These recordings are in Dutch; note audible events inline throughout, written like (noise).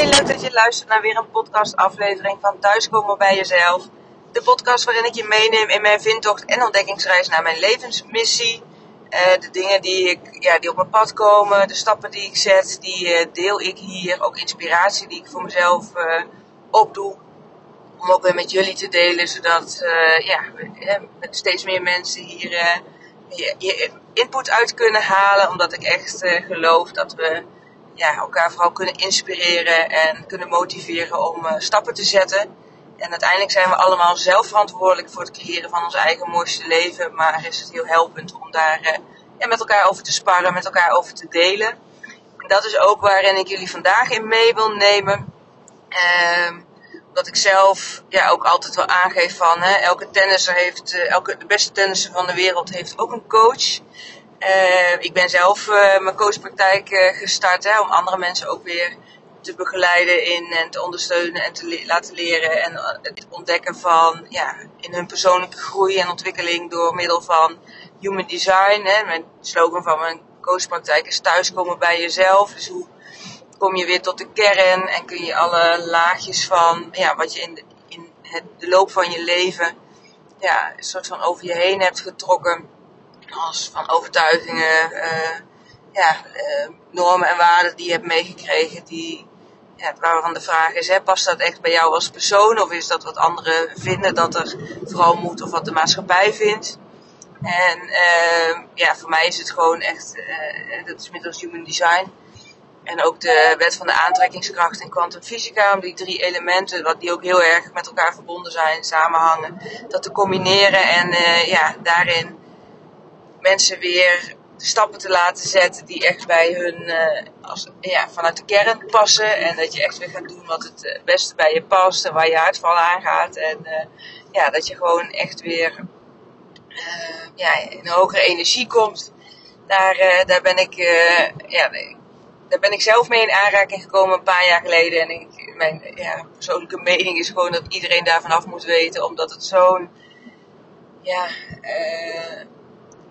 Hey, leuk dat je luistert naar weer een podcastaflevering van Thuiskomen bij Jezelf. De podcast waarin ik je meeneem in mijn vindtocht en ontdekkingsreis naar mijn levensmissie. Uh, de dingen die, ik, ja, die op mijn pad komen, de stappen die ik zet, die uh, deel ik hier. Ook inspiratie die ik voor mezelf uh, opdoe. Om ook weer met jullie te delen, zodat ja, met steeds meer mensen hier je input uit kunnen halen. Omdat ik echt geloof dat we ja, elkaar vooral kunnen inspireren en kunnen motiveren om uh, stappen te zetten. En uiteindelijk zijn we allemaal zelf verantwoordelijk voor het creëren van ons eigen mooiste leven. Maar is het heel helpend om daar uh, ja, met elkaar over te sparren, met elkaar over te delen. En dat is ook waarin ik jullie vandaag in mee wil nemen. Uh, omdat ik zelf ja, ook altijd wel aangeef van hè, elke tennisser heeft, uh, elke, de beste tennisser van de wereld heeft ook een coach. Uh, ik ben zelf uh, mijn coachpraktijk uh, gestart hè, om andere mensen ook weer te begeleiden in en te ondersteunen en te laten leren en het ontdekken van ja, in hun persoonlijke groei en ontwikkeling door middel van human design. Hè. Mijn slogan van mijn coachpraktijk is thuiskomen bij jezelf. Dus hoe kom je weer tot de kern en kun je alle laagjes van ja, wat je in, de, in het, loop van je leven ja, een soort van over je heen hebt getrokken als van overtuigingen, uh, ja, uh, normen en waarden die je hebt meegekregen, die, ja, waarvan de vraag is, hè, past dat echt bij jou als persoon of is dat wat anderen vinden dat er vooral moet of wat de maatschappij vindt? En uh, ja, voor mij is het gewoon echt, dat is middels human design. En ook de wet van de aantrekkingskracht en kwantumfysica, om die drie elementen, wat die ook heel erg met elkaar verbonden zijn, samenhangen, dat te combineren en ja, daarin mensen weer stappen te laten zetten die echt bij hun, uh, als, ja, vanuit de kern passen. En dat je echt weer gaat doen wat het eh, beste bij je past en waar je uitval aangaat. En uh, ja, dat je gewoon echt weer ja, in een hogere energie komt. Daar, daar ben ik, ja, daar ben ik zelf mee in aanraking gekomen een paar jaar geleden. En ik, mijn ja, persoonlijke mening is gewoon dat iedereen daarvan af moet weten, omdat het zo'n ja,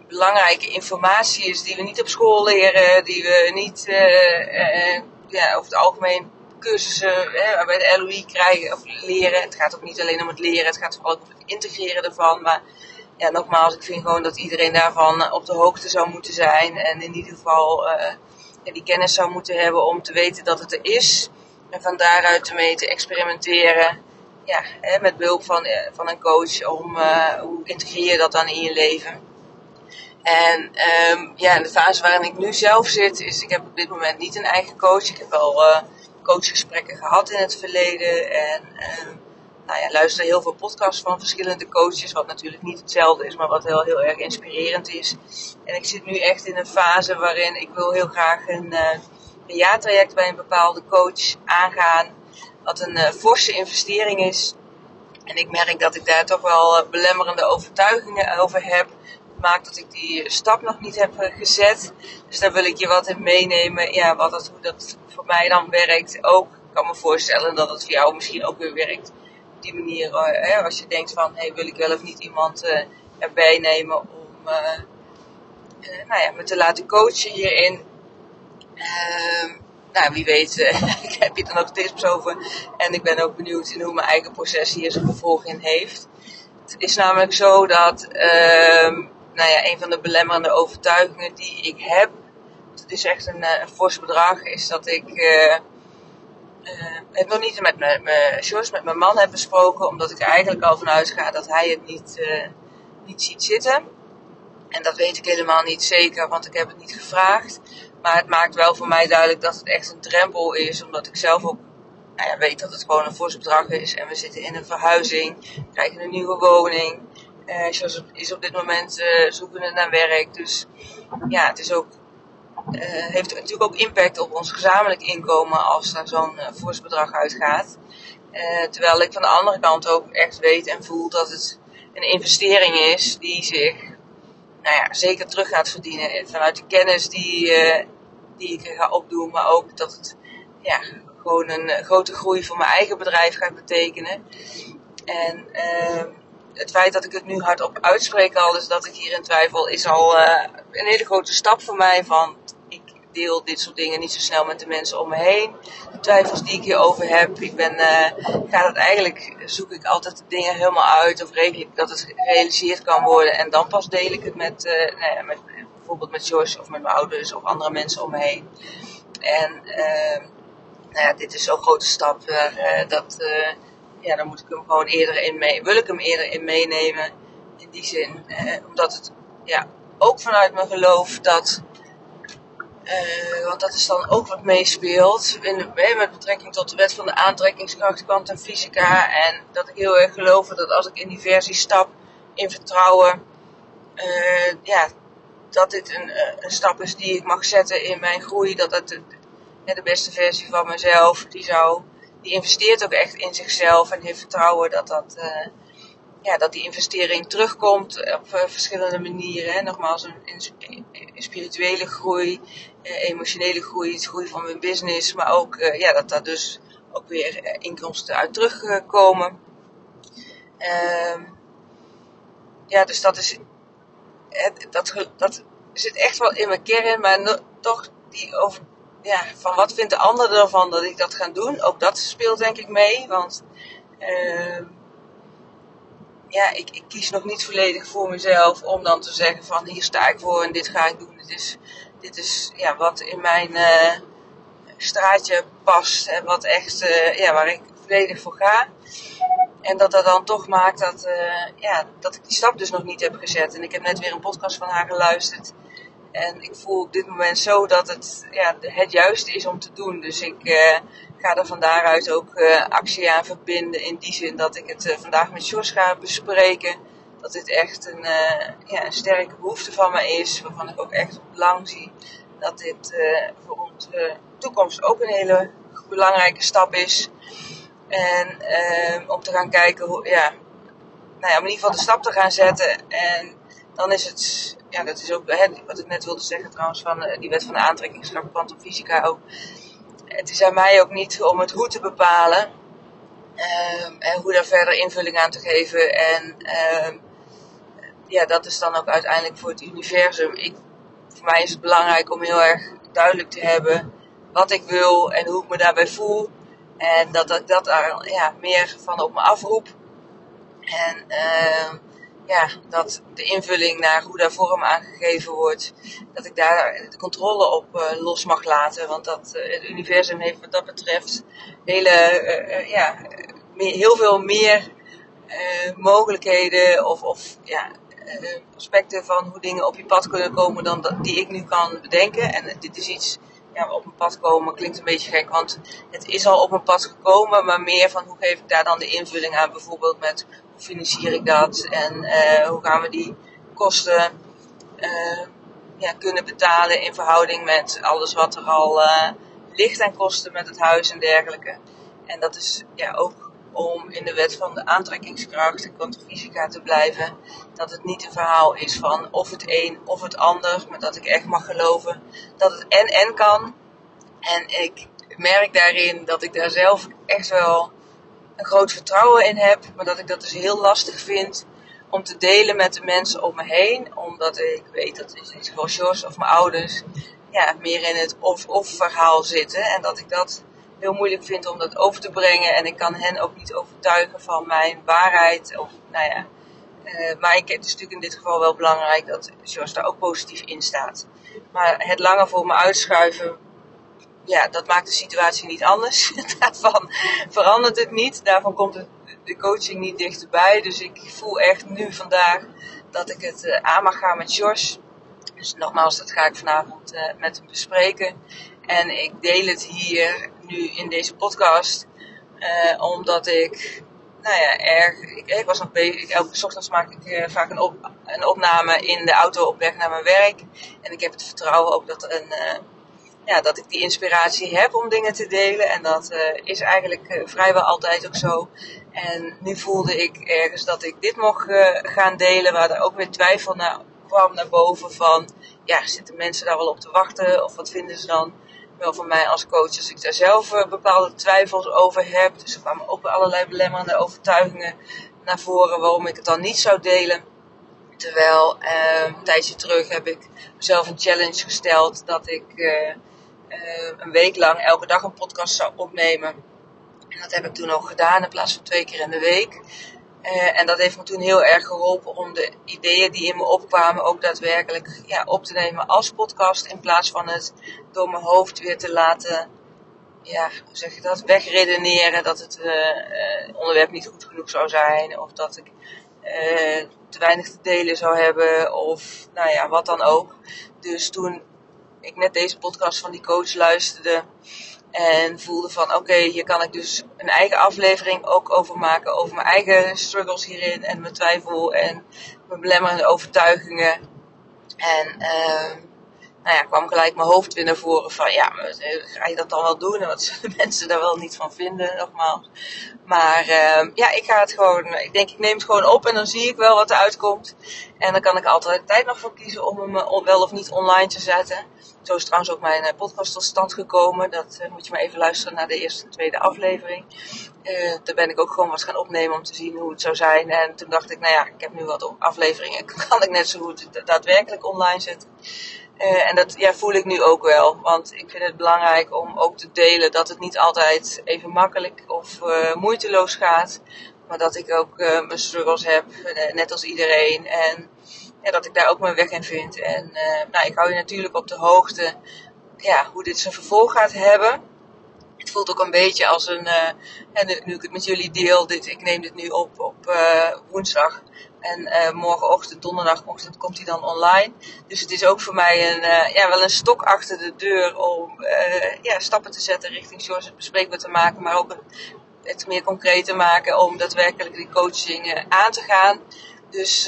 belangrijke informatie is die we niet op school leren, die we niet uh, uh, ja, over het algemeen cursussen uh, bij de LOI krijgen of leren. Het gaat ook niet alleen om het leren, het gaat vooral ook om het integreren ervan. Maar ja, nogmaals, ik vind gewoon dat iedereen daarvan op de hoogte zou moeten zijn en in ieder geval die kennis zou moeten hebben om te weten dat het er is. En van daaruit ermee te experimenteren. Ja, hè, met behulp van, van een coach om hoe integreer je dat dan in je leven. En um, ja, de fase waarin ik nu zelf zit, is ik heb op dit moment niet een eigen coach. Ik heb wel uh, coachgesprekken gehad in het verleden. En uh, nou ja, luister heel veel podcasts van verschillende coaches, wat natuurlijk niet hetzelfde is, maar wat heel, heel erg inspirerend is. En ik zit nu echt in een fase waarin ik wil heel graag een, uh, een jaartraject bij een bepaalde coach aangaan. Wat een uh, forse investering is. En ik merk dat ik daar toch wel belemmerende overtuigingen over heb maakt dat ik die stap nog niet heb eh, gezet. Dus daar wil ik je wat in meenemen. Ja, wat dat, hoe dat voor mij dan werkt. Ook ik kan me voorstellen dat het voor jou misschien ook weer werkt. Op die manier, eh, hè, als je denkt van, hey, wil ik wel of niet iemand uh, erbij nemen om nou ja, me te laten coachen hierin. Uh, nou, wie weet, (laughs) ik heb je dan ook tips over. En ik ben ook benieuwd in hoe mijn eigen proces hier zijn gevolg in heeft. Het is namelijk zo dat uh, nou ja, een van de belemmerende overtuigingen die ik heb, het is echt een, eh, een fors bedrag, is dat ik uh, uh, het nog niet met mijn, met mijn man heb besproken, omdat ik eigenlijk al vanuit ga dat hij het niet, niet ziet zitten. En dat weet ik helemaal niet zeker, want ik heb het niet gevraagd. Maar het maakt wel voor mij duidelijk dat het echt een drempel is, omdat ik zelf ook nou ja, weet dat het gewoon een fors bedrag is. En we zitten in een verhuizing, krijgen een nieuwe woning. Uh, is op dit moment uh, zoekende naar werk. Dus ja, het is ook, uh, heeft natuurlijk ook impact op ons gezamenlijk inkomen als daar zo'n fors bedrag uitgaat. terwijl ik van de andere kant ook echt weet en voel dat het een investering is die zich nou ja, zeker terug gaat verdienen. Vanuit de kennis die, die ik ga opdoen, maar ook dat het ja, gewoon een grote groei voor mijn eigen bedrijf gaat betekenen. En ehm, het feit dat ik het nu hardop uitspreek al, dus dat ik hierin twijfel, is al uh, een hele grote stap voor mij. Van, ik deel dit soort dingen niet zo snel met de mensen om me heen. De twijfels die ik hierover heb. Ik ben, uh, eigenlijk, zoek ik altijd de dingen helemaal uit of regel ik dat het gerealiseerd kan worden. En dan pas deel ik het met, uh, nou ja, met bijvoorbeeld met Joyce of met mijn ouders of andere mensen om me heen. En nou ja, dit is zo'n grote stap. Dat, ja, dan moet ik hem gewoon eerder in mee, wil ik hem eerder in meenemen. In die zin, omdat het ja, ook vanuit mijn geloof dat, want dat is dan ook wat meespeelt, in, met betrekking tot de wet van de aantrekkingskracht, kwantumfysica. En dat ik heel erg geloof dat als ik in die versie stap, in vertrouwen, ja, dat dit een, een, stap is die ik mag zetten in mijn groei. Dat het de, de beste versie van mezelf, die, zou, die investeert ook echt in zichzelf en heeft vertrouwen dat, dat, uh, ja, dat die investering terugkomt op uh, verschillende manieren. Hè. Nogmaals, een, spirituele groei, emotionele groei, het groei van mijn business, maar ook ja, dat daar dus ook weer inkomsten uit terugkomen. Ehm, ja, dus dat is dat, dat zit echt wel in mijn kern, maar toch die over, ja, van wat vindt de ander ervan dat ik dat ga doen? Ook dat speelt denk ik mee, want uh, ja, ik, ik, kies nog niet volledig voor mezelf om dan te zeggen van hier sta ik voor en dit ga ik doen. Dit is, dit is ja, wat in mijn uh, straatje past en wat echt, uh, ja, waar ik volledig voor ga. En dat dat dan toch maakt dat, uh, ja, dat ik die stap dus nog niet heb gezet. En ik heb net weer een podcast van haar geluisterd. En ik voel op dit moment zo dat het ja, het juiste is om te doen. Dus ik uh, ga er van daaruit ook uh, actie aan verbinden. In die zin dat ik het vandaag met Jos ga bespreken. Dat dit echt een, ja, een sterke behoefte van me is. Waarvan ik ook echt op lang zie dat dit voor onze toekomst ook een hele belangrijke stap is. En om te gaan kijken hoe, ja, nou ja, om in ieder geval de stap te gaan zetten. En dan is het, ja, dat is ook hè, wat ik net wilde zeggen trouwens, van uh, die wet van de aantrekkingskracht, fysica ook. Het is aan mij ook niet om het hoe te bepalen. Um, en hoe daar verder invulling aan te geven. En um, ja, dat is dan ook uiteindelijk voor het universum. Ik, voor mij is het belangrijk om heel erg duidelijk te hebben wat ik wil en hoe ik me daarbij voel. En dat ik dat daar ja, meer van op me afroep. En uh, ja, dat de invulling naar hoe daar vorm aangegeven wordt, dat ik daar de controle op uh, los mag laten. Want dat, uh, het universum heeft wat dat betreft hele, uh, ja, meer, heel veel meer mogelijkheden of, of ja, aspecten van hoe dingen op je pad kunnen komen dan dat, die ik nu kan bedenken. En dit is iets op mijn pad komen klinkt een beetje gek, want het is al op mijn pad gekomen, maar meer van hoe geef ik daar dan de invulling aan, bijvoorbeeld met hoe financier ik dat en uh, hoe gaan we die kosten uh, ja, kunnen betalen in verhouding met alles wat er al uh, ligt aan kosten met het huis en dergelijke. En dat is ja, ook om in de wet van de aantrekkingskracht en kwantumfysica te blijven. Dat het niet een verhaal is van of het een of het ander, maar dat ik echt mag geloven dat het en en kan. En ik merk daarin dat ik daar zelf echt wel een groot vertrouwen in heb, maar dat ik dat dus heel lastig vind om te delen met de mensen om me heen, omdat ik weet dat in dit geval Jos of mijn ouders ja, meer in het of-of verhaal zitten en dat ik dat heel moeilijk vind om dat over te brengen. En ik kan hen ook niet overtuigen van mijn waarheid. Of, nou ja. Uh, maar ik, het is natuurlijk in dit geval wel belangrijk dat Jos daar ook positief in staat. Maar het langer voor me uitschuiven, ja, dat maakt de situatie niet anders. (laughs) Daarvan verandert het niet. Daarvan komt de coaching niet dichterbij. Dus ik voel echt nu vandaag dat ik het uh, aan mag gaan met Jos. Dus nogmaals, dat ga ik vanavond uh, met hem bespreken. En ik deel het hier nu in deze podcast. Uh, omdat ik, nou ja, erg. Ik, was nog bezig. Elke ochtend maak ik uh, vaak een, op, een opname in de auto op weg naar mijn werk. En ik heb het vertrouwen ook dat, een, uh, ja, dat ik die inspiratie heb om dingen te delen. En dat is eigenlijk vrijwel altijd ook zo. En nu voelde ik ergens dat ik dit mocht gaan delen, waar er ook weer twijfel naar kwam naar boven van, ja, zitten mensen daar wel op te wachten? Of wat vinden ze dan? Wel van mij als coach als ik daar zelf uh, bepaalde twijfels over heb. Dus er kwamen ook allerlei belemmerende overtuigingen naar voren waarom ik het dan niet zou delen. Terwijl een tijdje terug heb ik mezelf een challenge gesteld dat ik een week lang elke dag een podcast zou opnemen. En dat heb ik toen ook gedaan in plaats van twee keer in de week. Uh, en dat heeft me toen heel erg geholpen om de ideeën die in me opkwamen ook daadwerkelijk ja, op te nemen als podcast. In plaats van het door mijn hoofd weer te laten, ja, zeg je dat, wegredeneren dat het uh, onderwerp niet goed genoeg zou zijn. Of dat ik te weinig te delen zou hebben. Of nou ja, wat dan ook. Dus toen ik net deze podcast van die coach luisterde en voelde van oké, hier kan ik dus een eigen aflevering ook over maken. Over mijn eigen struggles hierin en mijn twijfel en mijn belemmerende overtuigingen. En uh, nou ja, kwam gelijk mijn hoofd weer naar voren van ja, ga je dat dan wel doen? En wat zullen (laughs) mensen daar wel niet van vinden, nogmaals. Maar uh, ja, ik ga het gewoon, ik denk ik neem het gewoon op en dan zie ik wel wat er uitkomt. En dan kan ik altijd tijd nog voor kiezen om hem eh, wel of niet online te zetten. Zo is trouwens ook mijn eh, podcast tot stand gekomen. Dat moet je maar even luisteren naar de eerste en tweede aflevering. Uh, daar ben ik ook gewoon wat gaan opnemen om te zien hoe het zou zijn. En toen dacht ik, nou ja, ik heb nu wat afleveringen. (laughs) Kan ik net zo goed daadwerkelijk online zetten. Uh, en dat ja, voel ik nu ook wel. Want ik vind het belangrijk om ook te delen dat het niet altijd even makkelijk of moeiteloos gaat. Maar dat ik ook mijn struggles heb, net als iedereen. En ja, dat ik daar ook mijn weg in vind. En nou, ik hou je natuurlijk op de hoogte ja, hoe dit zijn vervolg gaat hebben. Het voelt ook een beetje als een, en nu, ik het met jullie deel, dit, ik neem dit nu op op woensdag. En morgenochtend, donderdagochtend, komt hij dan online. Dus het is ook voor mij een, ja, wel een stok achter de deur om ja, stappen te zetten richting George het bespreekbaar te maken. Maar ook het meer concreet te maken om daadwerkelijk die coaching aan te gaan. Dus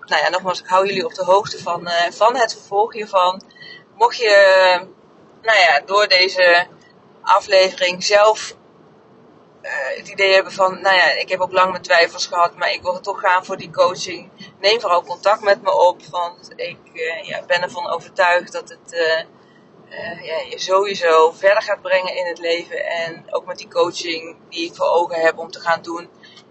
nou ja, nogmaals, ik hou jullie op de hoogte van, van het vervolg hiervan. Mocht je nou ja, door deze aflevering zelf het idee hebben van, nou ja, ik heb ook lang mijn twijfels gehad, maar ik wil toch gaan voor die coaching. Neem vooral contact met me op, want ik ja, ben ervan overtuigd dat het ja, je sowieso verder gaat brengen in het leven. En ook met die coaching die ik voor ogen heb om te gaan doen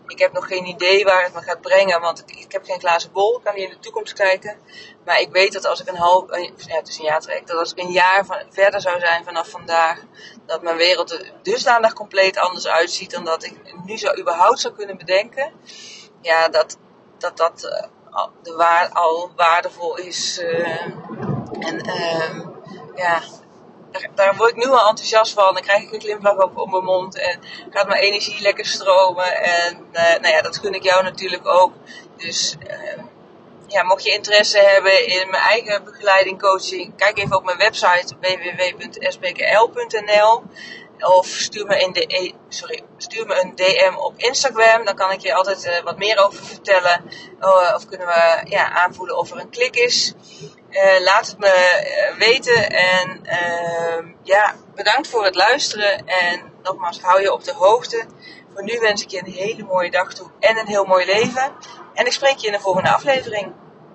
ik heb nog geen idee waar het me gaat brengen, want ik, heb geen glazen bol. Ik kan niet in de toekomst kijken. Maar ik weet dat als ik een half, ja, het is een jaar trek, dat als ik een jaar van, verder zou zijn vanaf vandaag, dat mijn wereld er dusdanig compleet anders uitziet dan dat ik nu zou überhaupt zou kunnen bedenken. Ja, dat dat, dat uh, de waar, al waardevol is. Uh, en uh, ja, daar, word ik nu al enthousiast van. Dan krijg ik een glimlach op, op mijn mond en gaat mijn energie lekker stromen. En uh, nou ja, dat gun ik jou natuurlijk ook. Dus uh, ja, mocht je interesse hebben in mijn eigen begeleiding, coaching, kijk even op mijn website www.sbkl.nl. Of stuur me, in de, e, sorry, stuur me een DM op Instagram. Dan kan ik je altijd uh, wat meer over vertellen. Uh, of kunnen we ja, aanvoelen of er een klik is. Laat het me weten. En ehm, ja, bedankt voor het luisteren. En nogmaals, hou je op de hoogte. Voor nu wens ik je een hele mooie dag toe en een heel mooi leven. En ik spreek je in de volgende aflevering.